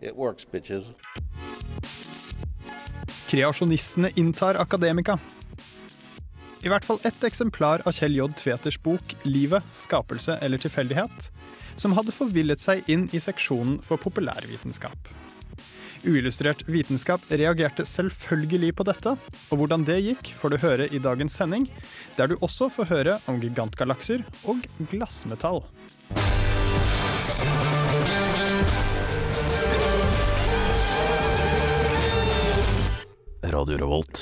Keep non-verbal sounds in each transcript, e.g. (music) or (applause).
it works, bitches. Kreasjonistene inntar akademika. I hvert fall ett eksemplar av Kjell J. Tveters bok 'Livet, skapelse eller tilfeldighet', som hadde forvillet seg inn i seksjonen for populærvitenskap. Uillustrert vitenskap reagerte selvfølgelig på dette, og hvordan det gikk får du høre i dagens sending, der du også får høre om gigantgalakser og glassmetall. Radio Revolt.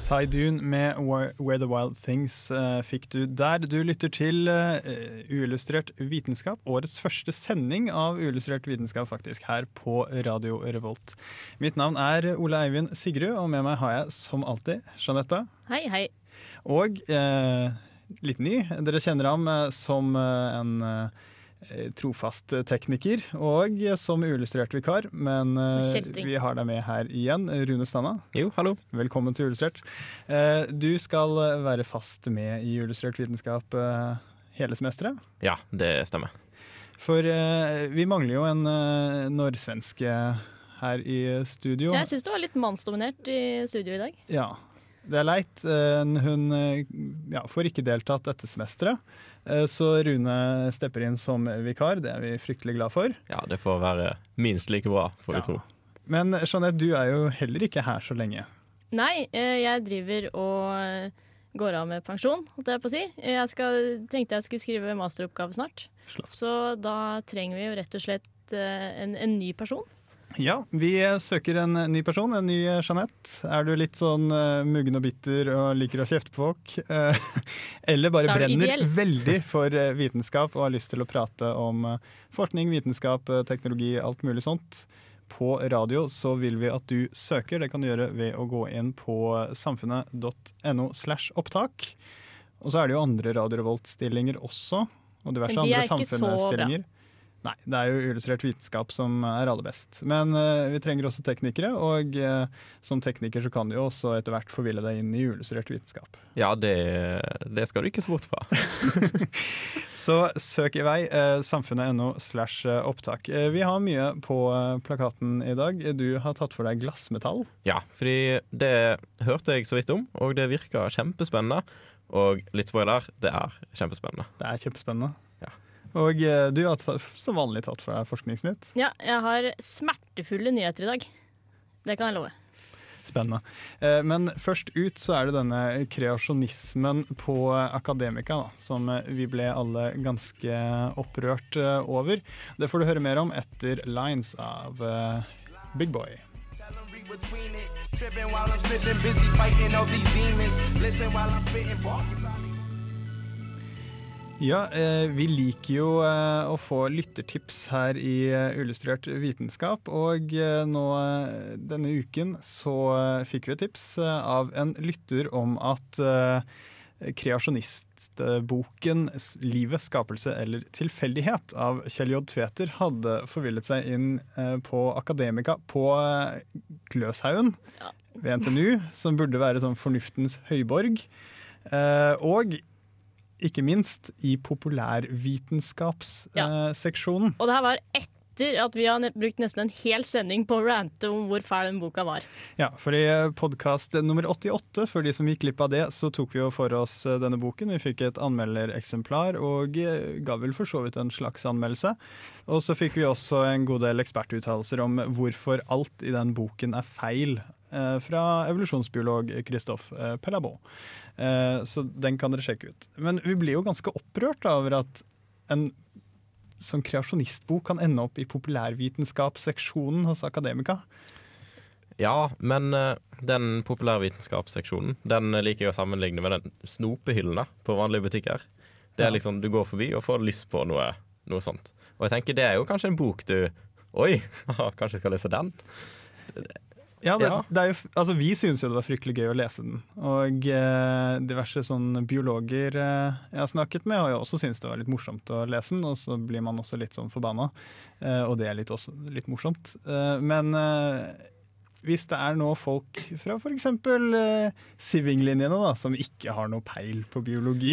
Saidun med Where the Wild Things eh, fikk du der. Du lytter til eh, Uillustrert vitenskap, årets første sending av Uillustrert vitenskap faktisk, her på Radio Revolt. Mitt navn er Ole Eivind Sigrud, og med meg har jeg som alltid Jeanette Hei, hei. Og eh, litt ny, dere kjenner ham eh, som en eh, trofast tekniker og som uillustrert vikar, men eh, vi har deg med her igjen. Rune Stanna. Jo, hallo. Velkommen til Illustrert. Eh, du skal eh, være fast med i Illustrert vitenskap eh, hele semesteret. Ja, det stemmer. For eh, vi mangler jo en uh, nordsvenske her i studio. Jeg syns det var litt mannsdominert i studio i dag. Ja, det er leit. Eh, hun eh, ja, får ikke deltatt dette semesteret, eh, så Rune stepper inn som vikar. Det er vi fryktelig glad for. Ja, det får være minst like bra, får vi Ja. tro. Men Jeanette, du er jo heller ikke her så lenge. Nei, eh, jeg driver og eh, går av med pensjon, holdt jeg på å si. Jeg skal, tenkte jeg skulle skrive masteroppgave snart. Slåss. Så da trenger vi jo rett og slett eh, en, en ny person. Ja, vi søker en ny person, en ny Jeanette. Er du litt sånn uh, muggen og bitter og liker å kjefte på folk? Uh, (laughs) eller bare er brenner ideell. veldig for eh, vitenskap og har lyst til å prate om uh, forskning, vitenskap, teknologi, alt mulig sånt. På radio så vil vi at du søker. Det kan du gjøre ved å gå inn på samfunnet.no slash opptak. Og så er det jo andre Radio Revolt-stillinger også. Og diverse er andre samfunnsstillinger. Nei, det er jo illustrert vitenskap som er aller best. Men uh, vi trenger også teknikere, og uh, som tekniker så kan du jo også etter hvert forville deg inn i illustrert vitenskap. Ja, det, det skal du ikke se bort fra. (laughs) Så søk i vei. Uh, Samfunnet.no slash opptak. Vi har mye på plakaten i dag. Du har tatt for deg glassmetall. Ja, fordi det hørte jeg så vidt om, og det virka kjempespennende. Og litt spoiler, det er kjempespennende. Det er kjempespennende. Og eh, du har som vanlig tatt for deg Forskningsnytt. Ja, jeg har smertefulle nyheter i dag. Det kan jeg love. Spennende. Eh, Men først ut så er det denne kreasjonismen på Akademika, da, som eh, vi ble alle ganske opprørt over. Det får du høre mer om etter Lines av Big Boy. Tripping while I'm slipping, busy fighting all these demons. Listen while I'm spitting, barking. Ja, eh, vi liker jo eh, å få lyttertips her i eh, Illustrert vitenskap. Og nå denne uken så fikk vi et tips av en lytter om at kreasjonistboken 'Livet, skapelse eller tilfeldighet' av Kjell J. Tveter hadde forvillet seg inn på Akademika på Gløshaugen Ja. ved NTNU, som burde være sånn fornuftens høyborg. Og ikke minst i populærvitenskapsseksjonen. Og det her var etter at vi har brukt nesten en hel sending på å rante om hvor fæl den boka var. ja, for i podkast nummer 88, for de som gikk glipp av det, så tok vi jo for oss eh, denne boken. Vi fikk et anmeldereksemplar og eh, ga vel for så vidt en slags anmeldelse. Og så fikk vi også en god del ekspertuttalelser om hvorfor alt i den boken er feil. Eh, Fra evolusjonsbiolog Christophe eh, Eh, Så den kan dere sjekke ut. Men vi blir jo ganske opprørt over at en sånn kreasjonistbok kan ende opp i populærvitenskapsseksjonen hos Akademika. Ja, men den populærvitenskapsseksjonen Den liker jeg å sammenligne med den snopehyllene på vanlige butikker. Det er liksom, Du går forbi og får lyst på noe, noe sånt. Og jeg tenker det er jo kanskje en bok du Oi, (laughs) kanskje jeg skal lese den? Ja, det, Ja. Det jo, altså Vi syns jo det var fryktelig gøy å lese den. Og eh, diverse sånn biologer eh, jeg har snakket med, har jo også syntes det var litt morsomt å lese den. Og så blir man også litt sånn forbanna, eh, og det er litt, også litt morsomt. Eh, men eh, hvis det er nå folk fra f.eks. Eh, Siving-linjene da, som ikke har noe peil på biologi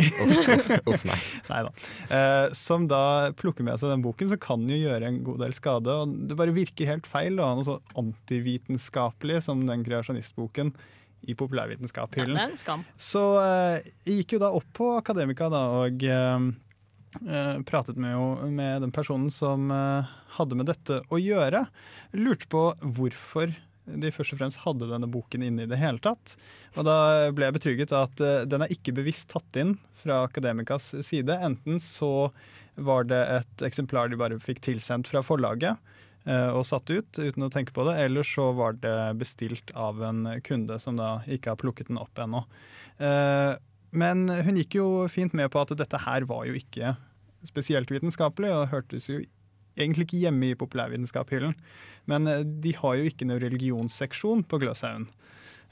Uff, nei. (laughs) Neida. Eh, som da plukker med seg den boken, så kan den jo gjøre en god del skade. Og det bare virker helt feil å ha noe så antivitenskapelig som den kreasjonistboken i Ja, populærvitenskap-hyllen. det er en skam. Så eh, jeg gikk jo da opp på Akademika da, og eh, eh, pratet med, jo, med den personen som eh, hadde med dette å gjøre. Lurte på hvorfor de først og fremst hadde denne boken inne i det hele tatt. Og da ble jeg betrygget av at uh, den er ikke bevisst tatt inn fra Akademikas side. Enten så var det et eksemplar de bare fikk tilsendt fra forlaget uh, og satt ut uten å tenke på det, eller så var det bestilt av en kunde som da ikke har plukket den opp ennå. Uh, Men hun gikk jo fint med på at dette her var jo ikke spesielt vitenskapelig, og hørtes jo egentlig ikke hjemme i populærvitenskap-hyllen. Men eh, de har jo ikke noen religionsseksjon på Gløshaugen.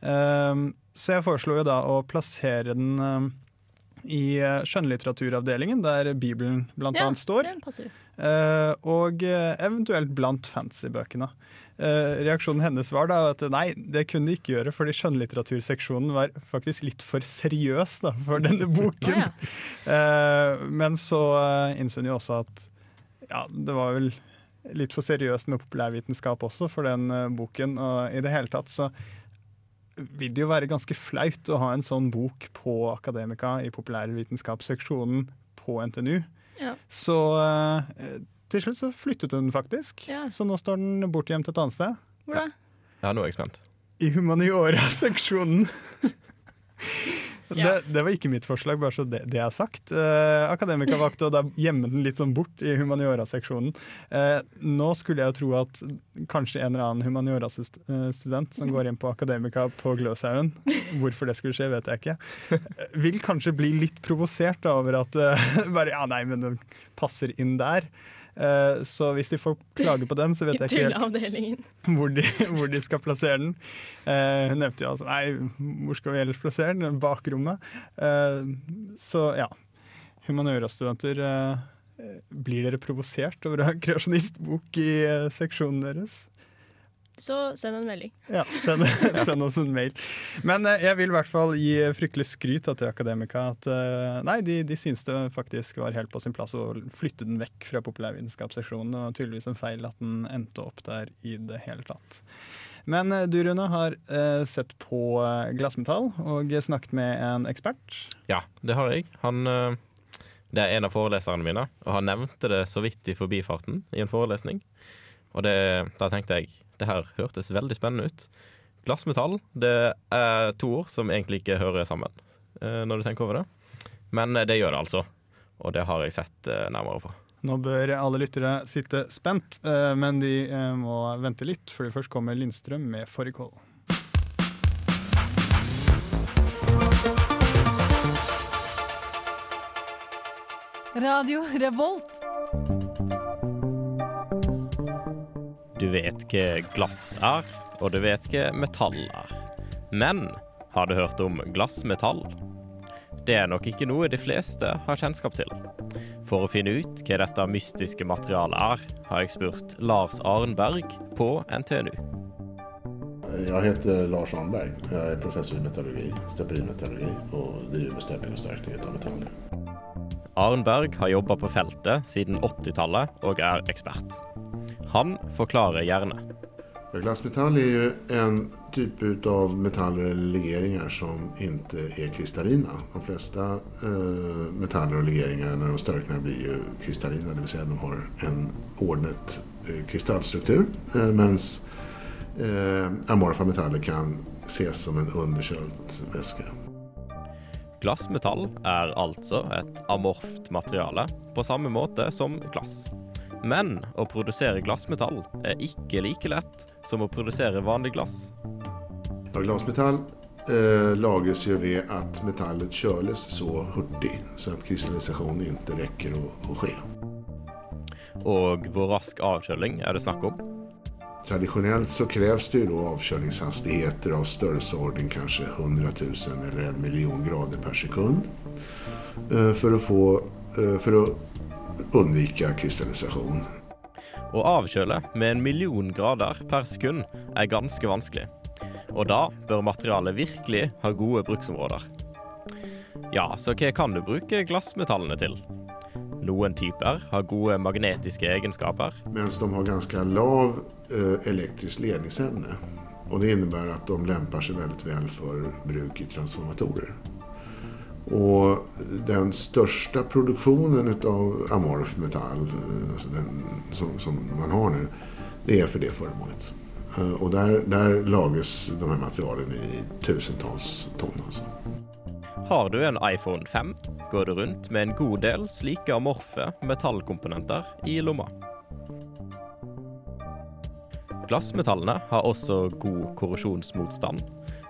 Eh, Så jeg foreslo jo da å plassere den eh, i eh, skjønnlitteraturavdelingen, der Bibelen blant Ja, annet står. og eventuelt blant fantasybøkene. Reaksjonen hennes var da at nei, det kunne de ikke gjøre, fordi skjønnlitteraturseksjonen var faktisk litt for seriøs da, for denne (laughs) boken. Ja, ja. Men så innså hun jo også at ja, det var vel litt for seriøst med populærvitenskap også for den eh, boken. Og i det hele tatt så vil det jo være ganske flaut å ha en sånn bok på Akademika i populærvitenskapsseksjonen på NTNU. Ja. Så eh, til slutt så flyttet hun faktisk. Ja. Så nå står den bortgjemt et annet sted. Hvor da? Ja, nå er jeg spent. I humaniora-seksjonen. (laughs) Det, det var ikke mitt forslag, bare så det, det er sagt. Eh, Akademika valgte å gjemme den litt sånn bort i humaniora-seksjonen. Eh, nå skulle jeg jo tro at kanskje en eller annen humaniora-student som går inn på Akademika på Gløshaugen, hvorfor det skulle skje, vet jeg ikke, eh, vil kanskje bli litt provosert over at eh, bare, ja nei, men den passer inn der. Eh, så hvis de får klage på den, så vet (laughs) jeg ikke helt (laughs) hvor de, hvor de skal plassere den. Eh, hun nevnte jo altså Nei, hvor skal vi ellers plassere den? Bakrommet. Eh, så ja. Humaniora-studenter, eh, blir dere provosert over å ha kreasjonistbok i eh, seksjonen deres? Så send en melding. Ja, send, (laughs) send oss en mail. Men eh, jeg vil i hvert fall gi fryktelig skryt til Akademika. At eh, nei, de, de syns det faktisk var helt på sin plass å flytte den vekk fra populærvitenskapsseksjonen. Det var tydeligvis en feil at den endte opp der i det hele tatt. Men eh, du, Rune, har eh, sett på glassmetall og snakket med en ekspert. Ja, det har jeg. Han Det er en av foreleserne mine, og han nevnte det så vidt i forbifarten i en forelesning. Og det, da tenkte jeg det her hørtes veldig spennende ut. Glassmetall det er to ord som egentlig ikke hører sammen, eh, når du tenker over det. Men eh, det gjør det altså, og det har jeg sett eh, nærmere på. Nå bør alle lyttere sitte spent, eh, men de eh, må vente litt, fordi først kommer Lindstrøm med Fårikål. Radio Revolt. Du vet hva glass er, og du vet hva metall er. Men har du hørt om glassmetall? Det er nok ikke noe de fleste har kjennskap til. For å finne ut hva dette mystiske materialet er, har jeg spurt Lars Arnberg på NTNU. Jeg heter Lars Arnberg. Jeg er professor i metallurgi, støperimetallurgi og driver med støping og sterkning av metaller. Arnberg har jobba på feltet siden 80-tallet og er ekspert. Han forklarer gjerne. Glassmetall er jo en ut av metaller eller legeringer som ikke er kristallina. De fleste eh, metaller og legeringer når de størkner, blir jo kristallina, det Si säga de har en ordnet eh, kristallstruktur. Eh, mens eh, amorfa metaller kan ses som en underkjølt væske. Glassmetall er altså et amorft materiale, på samme måte som glass. Men å produsere glassmetall er ikke like lett som å produsere vanlig glass. Ja, glasmetall eh, lages jo ved at metallet kjøles så hurtig så at kristallisation ikke rekker å, å skje. Og hvor rask avkjøling er det snakk om? Tradisjonelt så krävs det jo avkjølingshastigheter av størrelsesorden kanskje 100 000 eller en miljon grader per sekund eh, å att, få, eh, för att undvika. Å avkjøle med en million grader per sekund er ganske vanskelig. Og da bør materialet virkelig ha gode bruksområder. Ja, så hva kan du bruke glassmetallene til? Noen typer har gode magnetiske egenskaper. Mens de har ganske lav eh, elektrisk ledningsevne. Og det innebærer at de lemper seg veldig vel for bruk i transformatorer. Och den största produktionen av amorf metall eh, alltså den, som, som man har nu, det är för det föremålet. Eh, Och där, där lagras de här materialen i tusentals ton. Alltså. Har du en iPhone 5, går du rundt med en god del slike amorfe metallkomponenter i lomma. Glassmetallene har også god korrosjonsmotstand,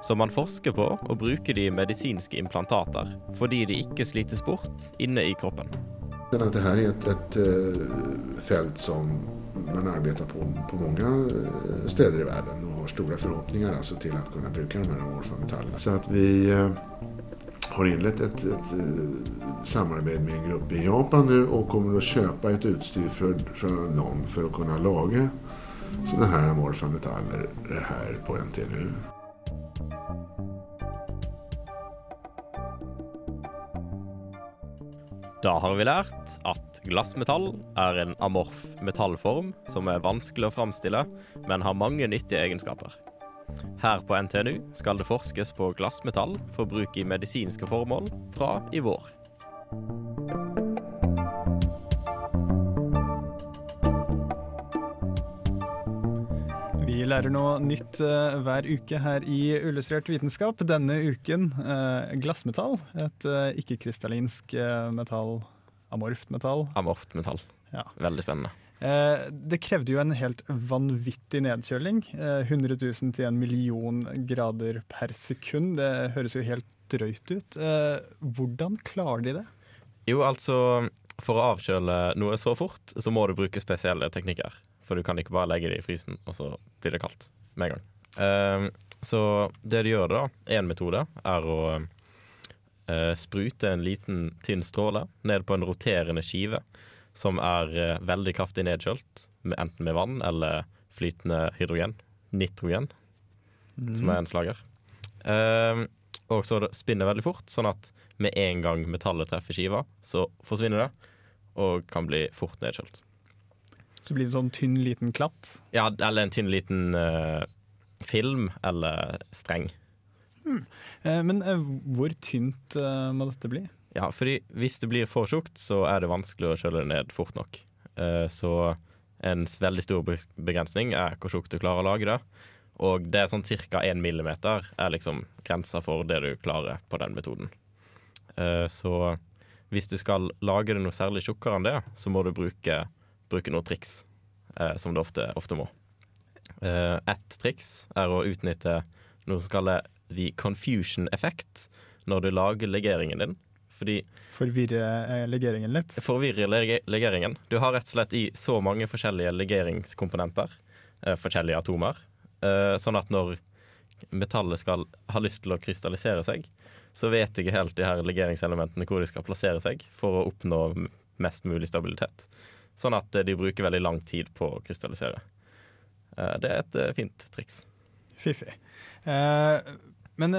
så man forsker på å bruke de medisinske implantater fordi de ikke slites bort inne i kroppen. Dette her det et, et, felt eh, som man arbeider på på mange steder i verden og har store forhåpninger altså, til å kunne bruke de her amorfa. Så at vi eh, har innlett et, et, samarbeid med en grupp i Japan nu og kommer å kjøpe et utstyr fra dem for å kunne lage sånne her amorfa metaller her på NTNU. Da har vi lært at glassmetall er en amorf metallform som er vanskelig å framstille, men har mange nyttige egenskaper. Her på NTNU skal det forskes på glassmetall for bruk i medisinske formål fra i vår. Lærer noe nytt uh, hver uke her i Illustrert vitenskap. Denne uken uh, glassmetall. Et uh, eh, metall. Amorft metall. Amorft metall. Ja. Veldig spennende. Det krevde jo en helt vanvittig nedkjøling. Eh, 100 000 til en million grader per sekund. Det høres jo helt drøyt ut. Hvordan klarer de det? Jo, altså For å avkjøle noe så fort, så må du bruke spesielle teknikker. For du kan ikke bare legge det i frysen, og så blir det kaldt med en gang. Ehm, så det de gjør da, én metode, er å eh, sprute en liten, tynn stråle ned på en roterende skive som er eh, veldig kraftig nedkjølt, enten med vann eller flytende hydrogen. Nitrogen, som er en slager. Ehm, og så spinner veldig fort, sånn at med en gang metallet treffer skiva, så forsvinner det, og kan bli fort nedkjølt. Så blir det sånn tynn, liten klatt. Ja, eller en tynn liten uh, film eller streng. Eh, men eh, hvor tynt eh, må dette bli? Ja, fordi hvis det blir for tjukt, så er det vanskelig å kjøle det ned fort nok. Eh, så en veldig stor begrensning er hvor tjukt du klarer å lage det. Og det er sånn ca. 1 millimeter er liksom grensa for det du klarer på den metoden. Eh, så hvis du skal lage det noe særlig tjukkere enn det, så må du bruke, bruke noen triks, eh, som du ofte, ofte må. Eh, ett triks er å utnytte noe som kalles the confusion effect når du lager legeringen din. Fordi Forvirre eh, legeringen litt? forvirrer lege legeringen. Du har rett og slett i så mange forskjellige legeringskomponenter, eh, forskjellige atomer, eh, sånn at når metallet skal ha lyst til å krystallisere seg, så vet ikke helt de her legeringselementene hvor de skal plassere seg for å oppnå mest mulig stabilitet. Sånn at eh, de bruker veldig lang tid på å krystallisere. Eh, det er et eh, fint triks. Fiffig. Eh, men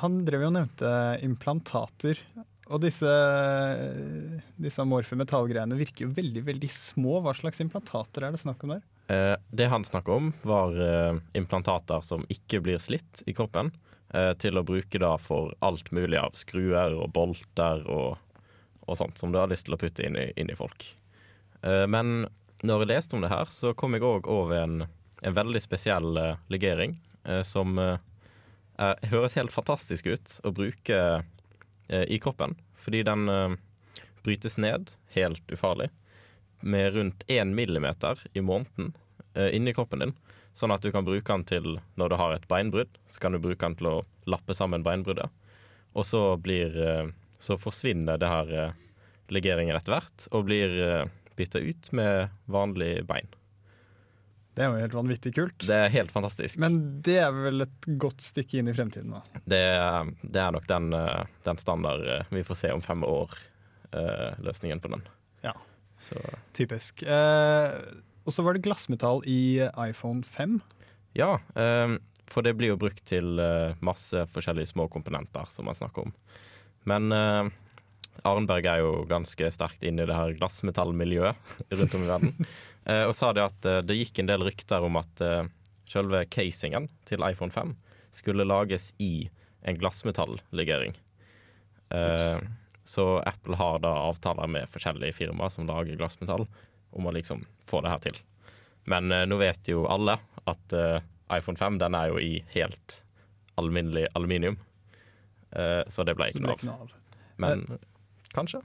han drev jo og nevnte implantater. Og disse, disse amorfe metallgreiene virker jo veldig veldig små. Hva slags implantater er det snakk om der? Eh, det han snakker om, var implantater som ikke blir slitt i kroppen, eh, til å bruke da for alt mulig av skruer og bolter og, og sånt som du har lyst til å putte inn i, inn i folk. Eh, men når jeg leste om det her, så kom jeg òg over en, en veldig spesiell eh, legering eh, som er, høres helt fantastisk ut å bruke i kroppen, fordi den brytes ned helt ufarlig med rundt én millimeter i måneden inni kroppen din. Sånn at du kan bruke den til når du har et beinbrudd, så kan du bruke den til å lappe sammen beinbruddet. Og så blir Så forsvinner det her legeringen etter hvert, og blir bytta ut med vanlig bein. Det er jo helt vanvittig kult. Det er helt fantastisk. Men det er vel et godt stykke inn i fremtiden, da. Det, det er nok den, eh, den standard eh, vi får se om fem år, eh, løsningen på den. Ja. Så Typisk. Eh, og så var det glassmetall i iPhone 5. ja, eh, for det blir jo brukt til masse forskjellige små komponenter som man snakker om. Men eh, Arnberg er jo ganske sterkt inne i det her glassmetallmiljøet (laughs) rundt om i verden. Eh, og sa det at eh, det gikk en del rykter om at eh, selve casingen til iPhone 5 skulle lages i en glassmetalllegering. Så Apple har da avtaler med forskjellige firmaer som lager glassmetall, om å liksom få det her til. Men nå vet jo alle at iPhone 5 den er jo i helt alminnelig aluminium. Så det ble ikke noe av. Men kanskje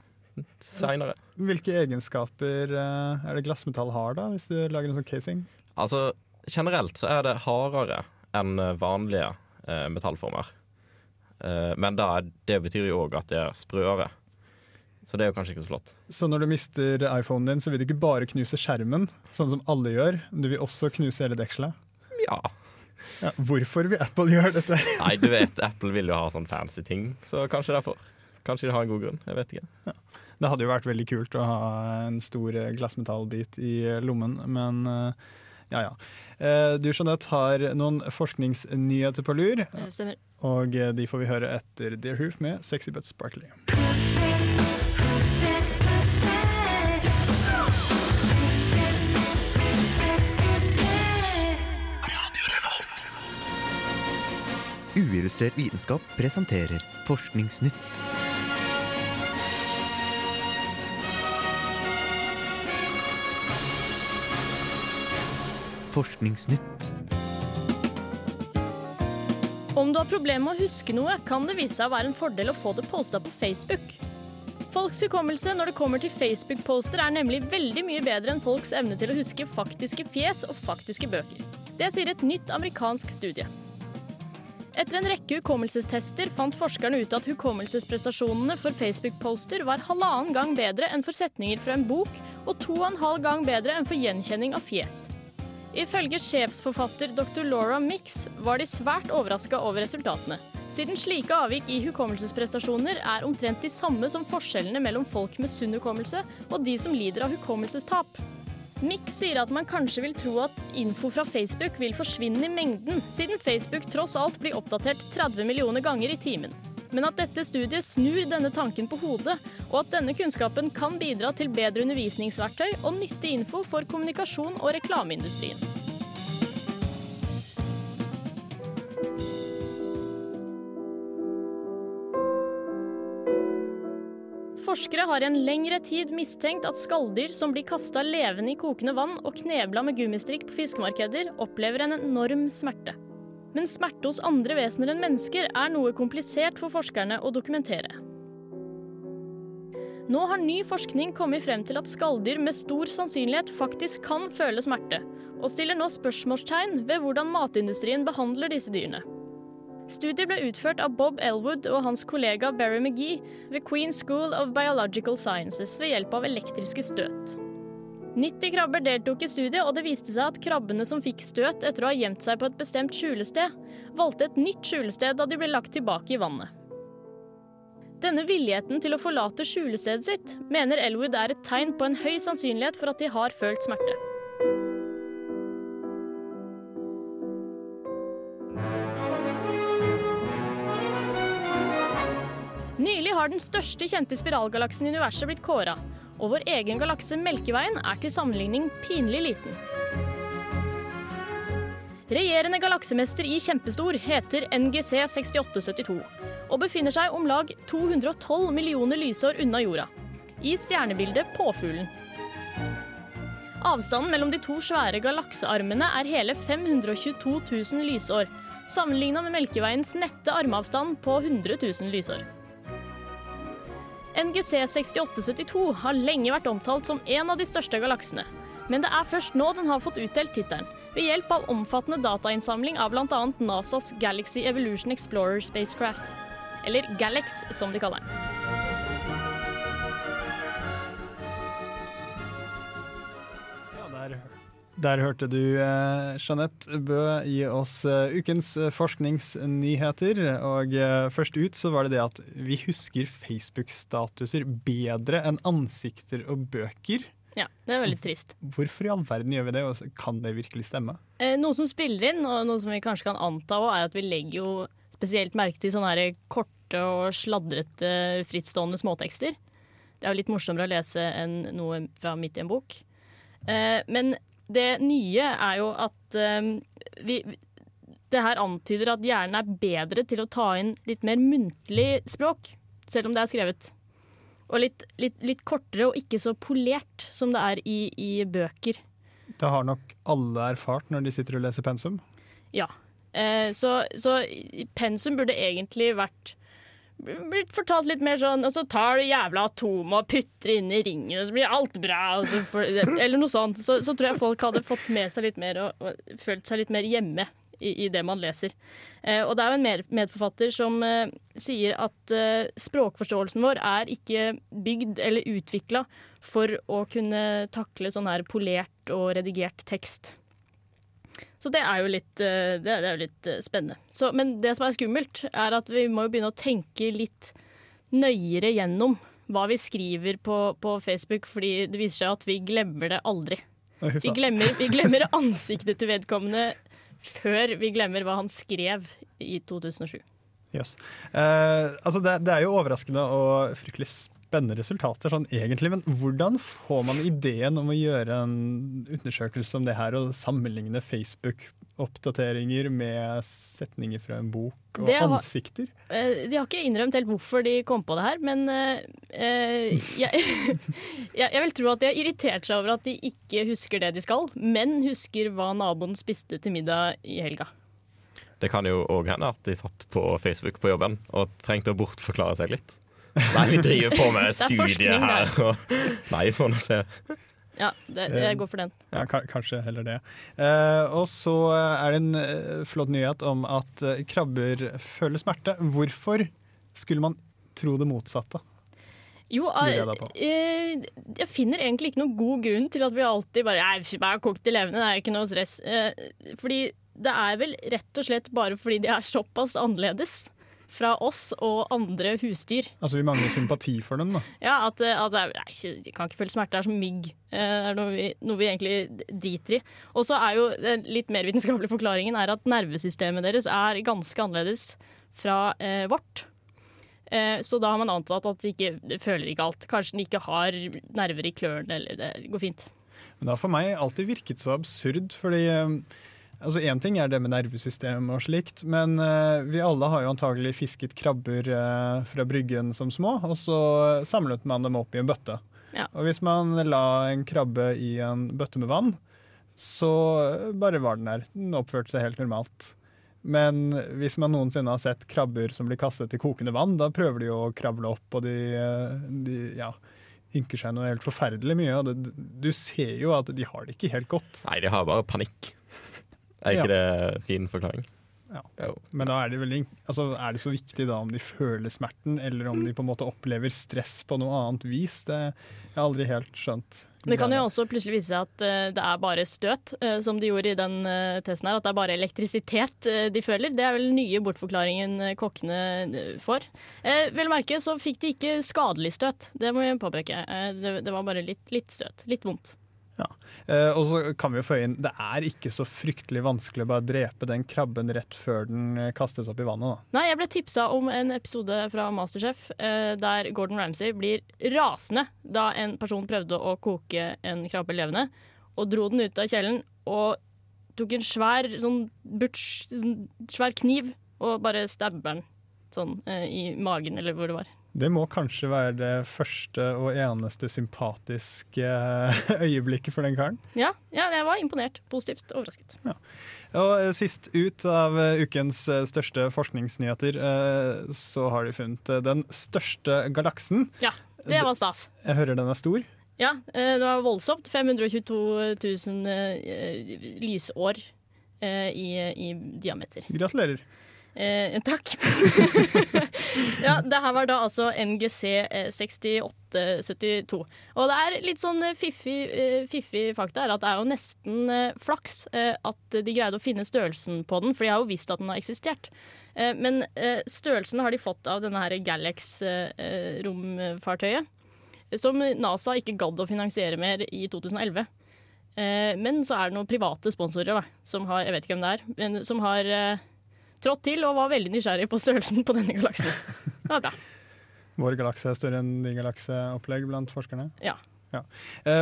seinere. Hvilke egenskaper eh, er det glassmetall har, da, hvis du lager en sånn casing? Altså, generelt så er det hardere enn eh, vanlige eh, metallformer. Eh, men da, er- det betyr jo òg at det er sprøere. Så det er jo kanskje ikke så flott. Så når du mister iPhonen din, så vil du ikke bare knuse skjermen, sånn som alle gjør. Du vil også knuse hele dekselet. Ja. Ja, hvorfor vil Apple (laughs) gjøre dette? Nei, du vet, Apple vil jo ha sånn fancy ting, så kanskje derfor. Kanskje de har en god grunn. Jeg vet ikke. Det hadde jo vært veldig kult å ha en stor eh, glassmetallbit i eh, lommen, men eh, ja ja. Eh, Du Jeanette har noen forskningsnyheter på lur, Det stemmer. og de får vi høre etter Dear Hoof med Sexy But Sparkly. Uillustrert vitenskap presenterer Forskningsnytt. Forskningsnytt. Om du har problemer med å huske noe, kan det vise seg å være en fordel å få det posta på Facebook. Folks hukommelse når det kommer til Facebook-poster er nemlig veldig mye bedre enn folks evne til å huske faktiske fjes og faktiske bøker. Det sier et nytt amerikansk studie. Etter en rekke hukommelsestester fant forskerne ut at hukommelsesprestasjonene for Facebook-poster var halvannen gang bedre enn for setninger fra en bok, og to og en halv gang bedre enn for gjenkjenning av fjes. Ifølge sjefsforfatter dr. Laura Mix var de svært overraska over resultatene, siden slike avvik i hukommelsesprestasjoner er omtrent de samme som forskjellene mellom folk med sunn hukommelse og de som lider av hukommelsestap. Mix sier at man kanskje vil tro at info fra Facebook vil forsvinne i mengden, siden Facebook tross alt blir oppdatert 30 millioner ganger i timen. Men at dette studiet snur denne tanken på hodet, og at denne kunnskapen kan bidra til bedre undervisningsverktøy og nyttig info for kommunikasjon og reklameindustrien. Forskere har i en lengre tid mistenkt at skalldyr som blir kasta levende i kokende vann og knebla med gummistrikk på fiskemarkeder, opplever en enorm smerte. Men smerte hos andre vesener enn mennesker er noe komplisert for forskerne å dokumentere. Nå har ny forskning kommet frem til at skalldyr med stor sannsynlighet faktisk kan føle smerte, og stiller nå spørsmålstegn ved hvordan matindustrien behandler disse dyrene. Studiet ble utført av Bob Elwood og hans kollega Barry McGee ved Queen School of Biological Sciences ved hjelp av elektriske støt. 90 krabber deltok i studiet, og det viste seg at krabbene som fikk støt etter å ha gjemt seg på et bestemt skjulested, valgte et nytt skjulested da de ble lagt tilbake i vannet. Denne villigheten til å forlate skjulestedet sitt mener Elwood er et tegn på en høy sannsynlighet for at de har følt smerte. Nylig har den største kjente spiralgalaksen i universet blitt kåra, og vår egen galakse Melkeveien er til sammenligning pinlig liten. Regjerende galaksemester i kjempestor heter NGC 6872 og befinner seg om lag 212 millioner lysår unna jorda, i stjernebildet Påfuglen. Avstanden mellom de to svære galaksearmene er hele 522 000 lysår, sammenligna med Melkeveiens nette armavstand på 100 000 lysår. NGC 6872 har lenge vært omtalt som en av de største galaksene, men det er først nå den har fått utdelt tittelen, ved hjelp av omfattende datainnsamling av bl.a. NASAs Galaxy Evolution Explorer Spacecraft. Eller Galax, som de kaller den. Der hørte du eh, Jeanette Bø gi oss eh, ukens eh, forskningsnyheter. Og først ut så var det det at vi husker Facebook-statuser bedre enn ansikter og bøker. Ja, det er veldig trist. Hvorfor i all verden gjør vi det, og kan det virkelig stemme? Eh, noe som spiller inn, og noe som vi kanskje kan anta også, er at vi legger jo spesielt merke til sånne korte og sladrete frittstående småtekster. Det er jo litt morsommere å lese enn noe fra midt i en bok. Eh, men det nye er jo at eh, vi Det her antyder at hjernen er bedre til å ta inn litt mer muntlig språk, selv om det er skrevet. Og litt, litt, litt kortere og ikke så polert som det er i, i bøker. Det har nok alle erfart når de sitter og leser pensum. Ja. Eh, så, så pensum burde egentlig vært blitt fortalt litt mer sånn Og så tar du jævla atomet og putter inn i ringen, og så blir alt bra. får- eller noe sånt. Så, så tror jeg folk hadde fått med seg litt mer og, og følt seg litt mer hjemme i, i det man leser. Eh, og det er jo en med, medforfatter som eh, sier at eh, språkforståelsen vår er ikke bygd eller utvikla for å kunne takle sånn her polert og redigert tekst. Så det er jo litt, eh, det er, det er jo litt eh, spennende. Så, men det som er skummelt, er at vi må jo begynne å tenke litt nøyere gjennom hva vi skriver på, på Facebook, fordi det viser seg at vi glemmer det aldri. Vi glemmer, vi (laughs) glemmer ansiktet til vedkommende før vi glemmer hva han skrev i 2007. Yes. Eh, altså det, det er jo overraskende og fryktelig spennende resultater sånn egentlig, men hvordan får man ideen om å gjøre en undersøkelse om det her og sammenligne Facebook-oppdateringer med setninger fra en bok og har- ansikter? Eh, De har ikke innrømt helt hvorfor de kom på det her, men eh, eh, jeg, (laughs) jeg, jeg vil tro at de har irritert seg over at de ikke husker det de skal, men husker hva naboen spiste til middag i helga. Det kan jo òg hende at de satt på Facebook på jobben og trengte å bortforklare seg litt. Nei, vi driver på med (laughs) Det studie forskning her. Og, nei, får nå se. Ja, det, jeg går for den. Ja, kanskje heller det. Eh, og så er det en eh, flott nyhet om at eh, krabber føler smerte. Hvorfor skulle man tro det motsatte? Jo, jeg eh, jeg finner egentlig ikke noen god grunn til at vi alltid bare Nei, bare kokt i levende, det er ikke noe stress. Eh, fordi det er vel rett og slett bare fordi de er såpass annerledes fra oss og andre husdyr. Altså, Vi mangler sympati for dem, da. Ja, at, eh, at jeg, jeg kan ikke føle smerte, det er som mygg. Eh, Det er noe vi, noe vi egentlig driter i. Og så er jo den litt mer vitenskapelige forklaringen er at nervesystemet deres er ganske annerledes fra eh, vårt. Eh, så da har man antatt at de ikke de føler ikke alt. Kanskje de ikke har nerver i klørne, eller det går fint. Men det har for meg alltid virket så absurd, fordi eh, Altså Én ting er det med nervesystem og slikt, men eh, vi alle har jo antagelig fisket krabber eh, fra bryggen som små, og så samlet man dem opp i en bøtte. Ja. Og hvis man la en krabbe i en bøtte med vann, så bare var den der. Den oppførte seg helt normalt. Men hvis man noensinne har sett krabber som blir kastet i kokende vann, da prøver de jo å kravle opp, og de, eh, de ja, ynker seg noe helt forferdelig mye. Og det, du ser jo at de har det ikke helt godt. Nei, de har bare panikk. Er ikke Ja. det fin forklaring? Ja. Men da er det, vel, altså, er det så viktig da om de føler smerten, eller om de på en måte opplever stress på noe annet vis? Det jeg har jeg aldri helt skjønt. Det kan jo også plutselig vise seg at eh, det er bare støt, eh, som de gjorde i den eh, testen her. At det er bare elektrisitet de føler. Det er vel den nye bortforklaringen kokkene får. Eh, vel å merke så fikk de ikke skadelig støt. Det må jeg påpeke. Det, det var bare litt, litt støt. Litt vondt. Eh, og så kan vi jo føye inn, det er ikke så fryktelig vanskelig å bare drepe den krabben rett før den eh, kastes opp i vannet. da. Nei, jeg ble tipsa om en episode fra Masterchef eh, der Gordon Ramsay blir rasende da en person prøvde å koke en krabbe levende, og dro den ut av kjelen og tok en svær sånn butch, sånn svær kniv og bare stabber den sånn eh, i magen, eller hvor det var. Det må kanskje være det første og eneste sympatiske eh, (laughs) øyeblikket for den karen. Ja, ja, jeg var imponert. Positivt overrasket. Og eh, sist ut av eh, ukens største forskningsnyheter, så har de funnet den største galaksen. Ja, det var stas. Jeg hører den er stor. Ja, det var voldsomt. 522 000 eh, lysår i, i diameter. Gratulerer. Eh, takk. (laughs) ja, det her var da altså NGC eh, 6872. Og det er litt sånn eh, fiffig, eh, fiffig fakta er at det er jo nesten eh, flaks eh, at de greide å finne størrelsen på den, for de har jo visst at den har eksistert. Eh, men eh, størrelsen har de fått av denne her Galax-romfartøyet, som NASA ikke gadd å finansiere mer i 2011. Eh, men så er det noen private sponsorer da, som har, jeg vet ikke hvem det er, men som har eh, trådt til og var veldig nysgjerrig på størrelsen på denne galaksen. Det var bra. Vår galakse er større enn din galakseopplegg blant forskerne. Ja. ja.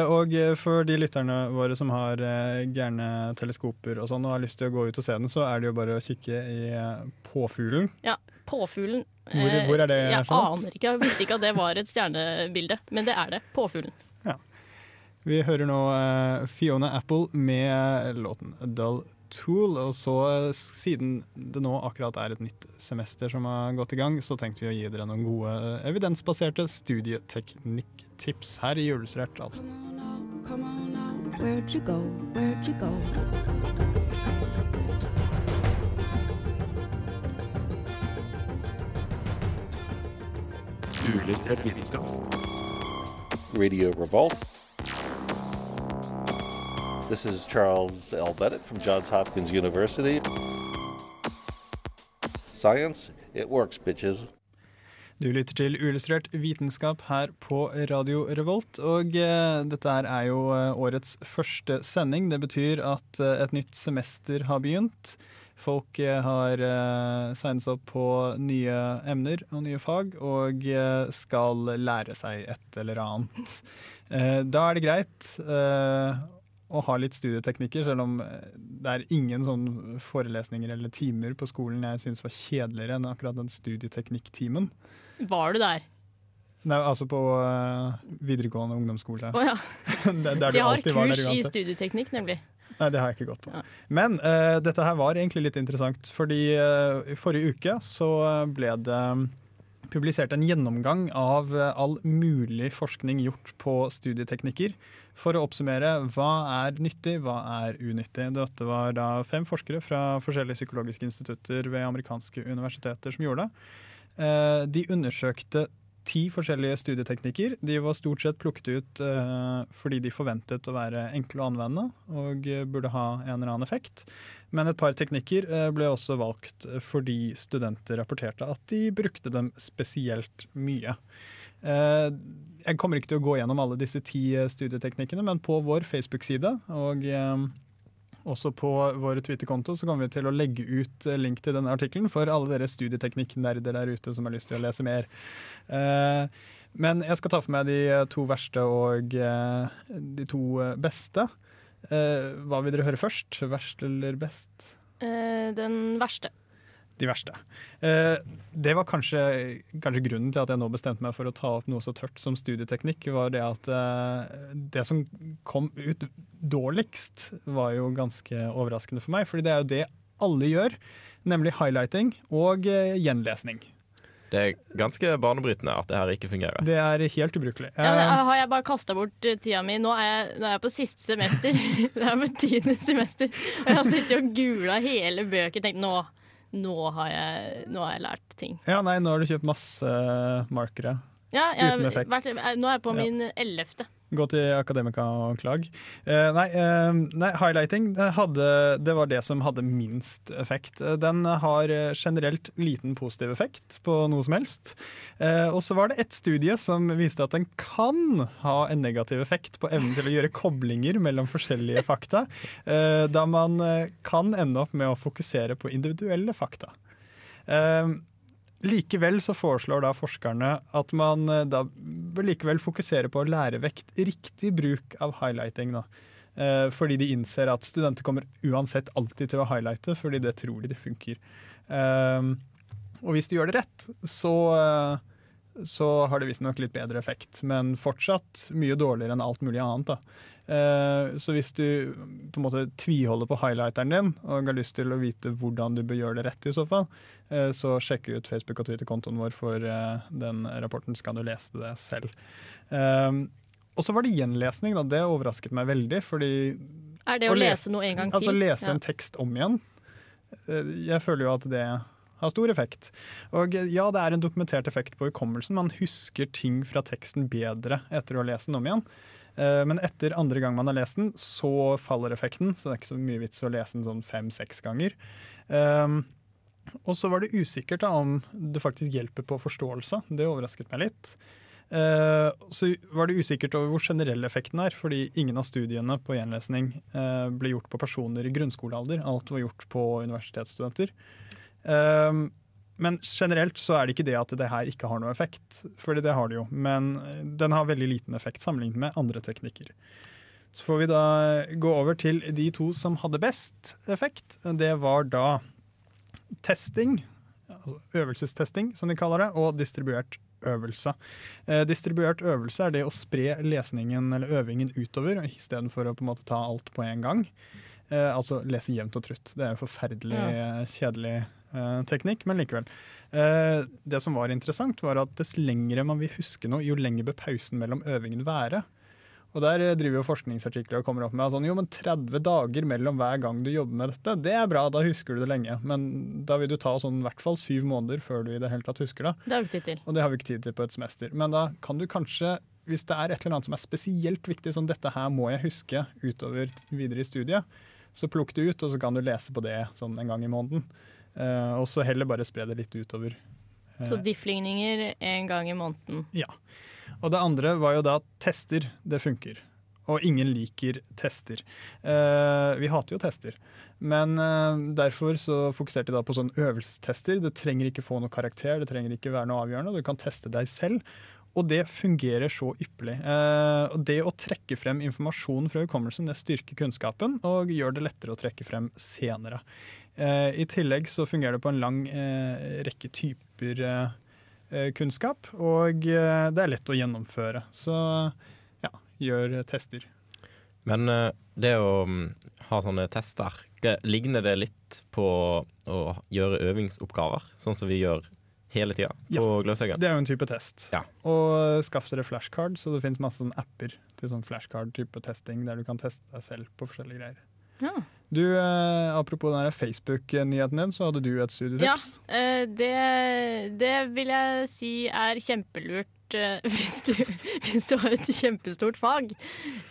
og eh, for de lytterne våre som har eh, gærne teleskoper og sånn, og har lyst til å gå ut og se den, så er det jo bare å kikke i eh, påfuglen. Ja, Påfuglen. Hvor- eh, hvor er det, Jeg skjønt? aner ikke. Jeg visste ikke at det var et stjernebilde, men det er det. Påfuglen. Ja. Vi hører nå eh, Fiona Apple med låten 'Dull Tool'. Og så, siden det nå akkurat er et nytt semester som har gått i gang, så tenkte vi å gi dere noen gode eh, evidensbaserte studieteknikktips her i Julestrert, altså. Come on now, where'd you go? Where'd you go? Uillustrert vitenskap. Radio Revolt. This is Charles L. Bennett from Johns Hopkins University. Science, it works, bitches. Du lytter til Uillustrert vitenskap her på Radio Revolt. Og eh, dette er jo eh, årets første sending. Det betyr at eh, et nytt semester har begynt. Folk har signet seg opp på nye emner og nye fag, og skal lære seg et eller annet. Da er det greit å ha litt studieteknikker, selv om eh, det er ingen sånn forelesninger eller timer på skolen jeg syns var kjedeligere enn akkurat den studieteknikktimen. Var du der? Nei, altså på eh, videregående ungdomsskole. Oh, ja. (laughs) Der- der du De har alltid var der kurs i studieteknikk, nemlig. Nei, det har jeg ikke gått på. Men uh, dette her var egentlig litt interessant, fordi uh, i forrige uke så ble det publisert en gjennomgang av all mulig forskning gjort på studieteknikker. For å oppsummere hva er nyttig, hva er unyttig. Dette var da fem forskere fra forskjellige psykologiske institutter ved amerikanske universiteter som gjorde det. Eh, De undersøkte ti forskjellige studieteknikker. De var stort sett plukket ut eh, fordi de forventet å være enkle å anvende og eh, burde ha en eller annen effekt. Men et par teknikker ble også valgt fordi studenter rapporterte at de brukte dem spesielt mye. Eh, jeg kommer ikke til å gå gjennom alle disse ti eh, studieteknikkene, men på vår Facebook-side og eh, også på vår Twitter-konto så kommer vi til å legge ut eh, link til denne artikkelen for alle dere studieteknikk-nerder der ute som har lyst til å lese mer. Men jeg skal ta for meg de to verste og de to beste. Hva vil dere høre først? Verst eller best? Den verste. De verste. Eh, det var kanskje, kanskje grunnen til at jeg nå bestemte meg for å ta opp noe så tørt som studieteknikk, var det at eh, det som kom ut dårligst, var jo ganske overraskende for meg. fordi det er jo det alle gjør, nemlig highlighting og eh, gjenlesning. Det er ganske banebrytende at det her ikke fungerer. Det er helt ubrukelig. Ja, men, Eh, har jeg bare kasta bort tida mi? Nå er, jeg, nå er jeg på siste semester. (laughs) det er mitt tiende semester. Og jeg har sittet og gula hele bøker og tenkt nå, nå, har jeg, nå har jeg lært ting. ja, nei, nå har du kjøpt masse markere. Ja, jeg, Uten effekt. vært, eh, nå er jeg på min ellevte. Gå til Akademika og klag. Eh, nei, eh, nei, highlighting hadde, det var det som hadde minst effekt. Eh, Den har eh, generelt liten positiv effekt på noe som helst. Eh, og så var det ett studie som viste at den kan ha en negativ effekt på evnen til å gjøre koblinger mellom forskjellige fakta, eh, da man kan ende opp med å fokusere på individuelle fakta. Eh, Likevel så foreslår da forskerne at man eh, da likevel fokuserer på å lære vekt riktig bruk av highlighting. Da. Eh, fordi de innser at studenter kommer uansett alltid til å highlighte, fordi det tror de det funker. Eh, og hvis du gjør det rett, så, så har det visstnok litt bedre effekt. Men fortsatt mye dårligere enn alt mulig annet. da. Eh, Så hvis du på en måte tviholder på highlighteren din og har lyst til å vite hvordan du bør gjøre det rett, i så fall, eh, så sjekk ut Facebook- og Twitter-kontoen vår for eh, den rapporten, så kan du lese det selv. Og så var det gjenlesning. da, Det overrasket meg veldig. fordi... Er det å lese noe en gang til? Altså lese Ja. en tekst om igjen. Jeg føler jo at det har stor effekt. Og eh, ja, det er en dokumentert effekt på hukommelsen. Man husker ting fra teksten bedre etter å ha lest den om igjen. Eh, Men etter andre gang man har lest den, så faller effekten. Så det er ikke så mye vits å lese den sånn fem-seks ganger. Um, og så var det usikkert da, om det faktisk hjelper på forståelse. Det overrasket meg litt. Uh, så var det usikkert over hvor generell effekten er, fordi ingen av studiene på gjenlesning uh, ble gjort på personer i grunnskolealder. Alt var gjort på universitetsstudenter. Eh, men generelt så er det ikke det at det her ikke har noe effekt, fordi det har det jo. Men den har veldig liten effekt sammenlignet med andre teknikker. Så får vi da gå over til de to som hadde best effekt. Det var da testing, altså øvelsestesting som de kaller det, og distribuert øvelse. Eh, distribuert øvelse er det å spre lesningen eller øvingen utover istedenfor å på en måte ta alt på en gang. Eh, altså lese jevnt og trutt. Det er en forferdelig Ja. kjedelig eh, teknikk, men likevel. Eh, det som var interessant, var at dess lengre man vil huske noe, jo lenger bør pausen mellom øvingen være. Og Der eh, driver jo forskningsartikler og kommer opp med at sånn, jo, men 30 dager mellom hver gang du jobber med dette, det er bra, da husker du det lenge. Men da vil du ta sånn i hvert fall syv måneder før du i det hele tatt husker det. Det har vi ikke tid til. Og det har vi ikke tid til på et semester. Men da kan du kanskje, hvis det er et eller annet som er spesielt viktig, sånn dette her må jeg huske utover videre i studiet, så plukk det ut, og så kan du lese på det sånn en gang i måneden. Eh, og så heller bare spre det litt utover. Uh, Så diff-ligninger en gang i måneden. ja. Og det andre var jo da tester. Det funker. Og ingen liker tester. Uh, vi hater jo tester. Men derfor så fokuserte jeg da på sånn øvelsestester. Du trenger ikke få noe karakter, det trenger ikke være noe avgjørende. Du kan teste deg selv. Og det fungerer så ypperlig. Eh, og det å trekke frem informasjon fra hukommelsen, det styrker kunnskapen og gjør det lettere å trekke frem senere. Eh, I tillegg så fungerer det på en lang eh, rekke typer eh, kunnskap, og det er lett å gjennomføre. Så ja, gjør tester. Men det å mm, ha sånne tester, ligner det litt på å gjøre øvingsoppgaver, sånn som vi gjør hele tida på Gløshaugen? Det er jo en type test. Ja. Og skaff dere flashcard, så det finnes masse sånne apper til sånn flashcard-type testing, der du kan teste deg selv på forskjellige greier. Ja. Du, eh, Apropos den Facebook-nyheten din, så hadde du et studietips. Ja, eh, det, det vil jeg si er kjempelurt eh, (laughs) hvis du, hvis du har et kjempestort fag,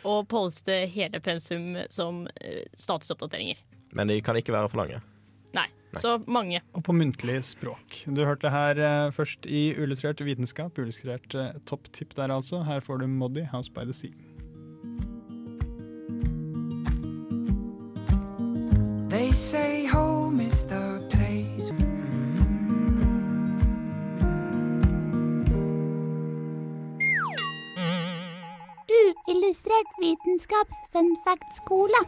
å poste hele pensum som statusoppdateringer. Men de kan ikke være for lange. Nei, så mange. Og på muntlig språk. Du hørte her eh, først i Illustrert vitenskap, illustrert topptipp der altså. Her får du Moddi, House by the Sea. They say home is the place. Uillustrert vitenskaps fun fact-skole.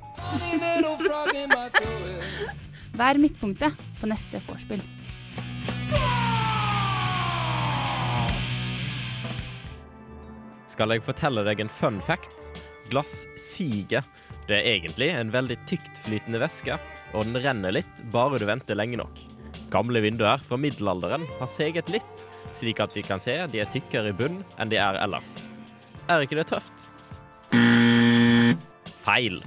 (laughs) Vær midtpunktet på neste vorspiel. Skal jeg fortelle deg en fun fact? Glass siger. Det er egentlig en veldig tyktflytende væske, og den renner litt bare du venter lenge nok. Gamle vinduer fra middelalderen har seget litt, slik at vi kan se de er tykkere i bunn enn de er ellers. Er ikke det tøft? Feil.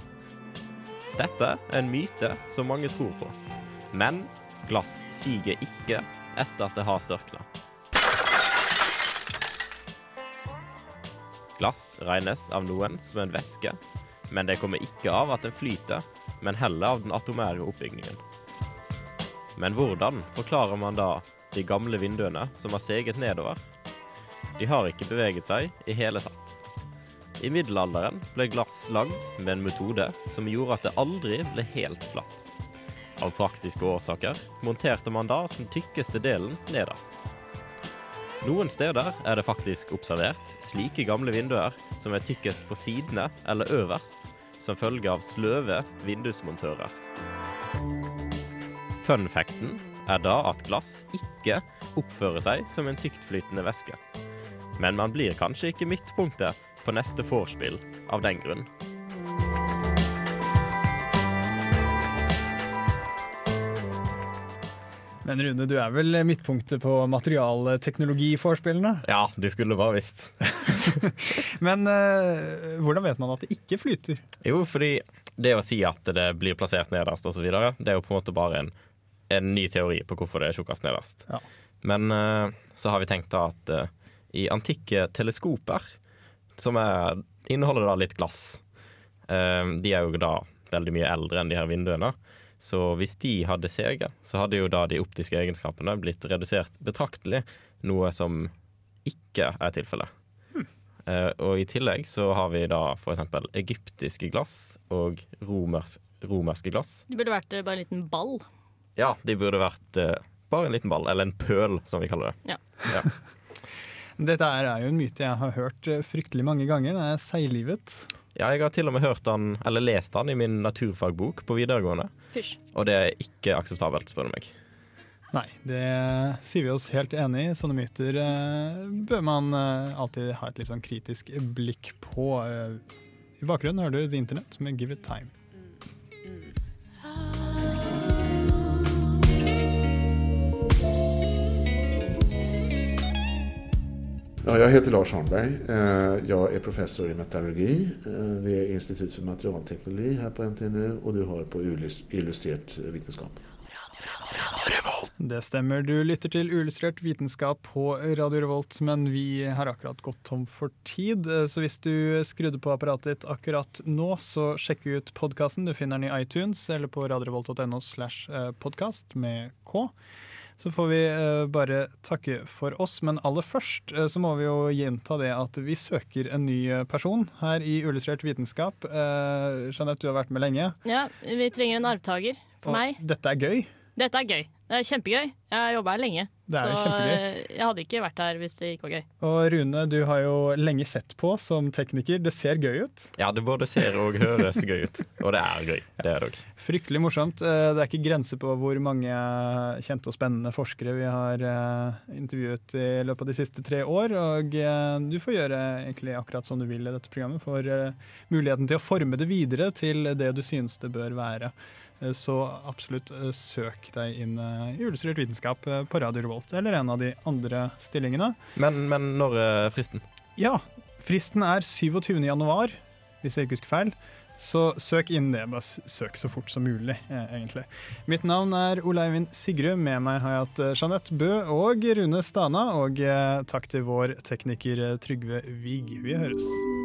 Dette er en myte som mange tror på. Men glass siger ikke etter at det har størkna. Glass regnes av noen som en væske, men det kommer ikke av at den flyter, men heller av den atomære oppbygningen. Men hvordan forklarer man da de gamle vinduene som har seget nedover? De har ikke beveget seg i hele tatt. I middelalderen ble glass lagd med en metode som gjorde at det aldri ble helt flatt. Av praktiske årsaker monterte man da den tykkeste delen nederst. Noen steder er det faktisk observert slike gamle vinduer som er tykkest på sidene eller øverst, som følge av sløve vindusmontører. Funfacten er da at glass ikke oppfører seg som en tyktflytende væske. Men man blir kanskje ikke midtpunktet på neste vorspiel av den grunn. Men Rune, du er vel midtpunktet på materialteknologiforspillene? (laughs) Ja, de skulle bare visst. (laughs) Men uh, hvordan vet man at det ikke flyter? Jo, fordi det å si at det blir plassert nederst osv., det er jo på en måte bare en en ny teori på hvorfor det er tjukkast nederst. Ja. Men uh, så har vi tenkt da at uh, i antikke teleskoper, som er, inneholder da litt glass uh, De er jo da veldig mye eldre enn de her vinduene. Så hvis de hadde seget, så hadde jo da de optiske egenskapene blitt redusert betraktelig, noe som ikke er tilfellet. Uh, og i tillegg så har vi da f.eks. egyptiske glass og romers, romerske glass. De burde vært eh, bare en liten ball. Ja, de burde vært uh, bare en liten ball, eller en pøl, som vi kaller det. Ja. Ja. Dette er jo en myte jeg har hørt fryktelig mange ganger. Det er seiglivet. Ja, jeg har til og med hørt han, eller lest han i min naturfagbok på videregående, Fysj. og det er ikke akseptabelt, spør du meg. Nei, det sier vi oss helt enig i. Sånne myter eh, bør man eh, alltid ha et litt sånn kritisk blikk på. Eh, I bakgrunnen hører du The Internett med Give It Time. Ja, jag heter Lars Holmberg. Eh, Jag är professor i metallurgi eh, vid Institut för materialteknologi här på NTNU och du har på illus- illustrerat vetenskap. Det stemmer, du lytter til Uillustrert vitenskap på Radio Revolt, men vi har akkurat gått tom for tid. Eh, Så hvis du skrudde på apparatet ditt akkurat nå, så sjekk ut podkasten. Du finner den i iTunes eller på radiorevolt.no slash podkast med K. Så får vi eh, bare takke for oss, men aller først eh, så må vi jo gjenta det at vi søker en ny eh, person her i Uillustrert vitenskap. Jeanette, du har vært med lenge. Ja, vi trenger en arvtaker for og meg. Dette er gøy. Dette er gøy. Det er kjempegøy. Jeg har jobba her lenge. Det er så kjempegøy. eh, jeg hadde ikke vært her hvis det ikke var gøy. Og Rune, du har jo lenge sett på som tekniker. Det ser gøy ut. Ja, det både ser og høres gøy ut, og det er gøy. Det er det òg. Fryktelig morsomt. Eh, Det er ikke grenser på hvor mange kjente og spennende forskere vi har eh, intervjuet i løpet av de siste tre år. Og du får gjøre egentlig akkurat som du vil i dette programmet. For eh, muligheten til å forme det videre til det du synes det bør være. Eh, Så absolutt eh, søk deg inn eh, i Illustrert vitenskap på Radio Revolt eller en av de andre stillingene. Men, men når er fristen? Ja, fristen er 27. januar, hvis jeg ikke husker feil. Så søk inn det. Bare søk så fort som mulig, egentlig. Mitt navn er Oleivind Sigrud. Med meg har jeg hatt Jeanette Bø og Rune Stana. Og takk til vår tekniker Trygve Vig. Vi høres.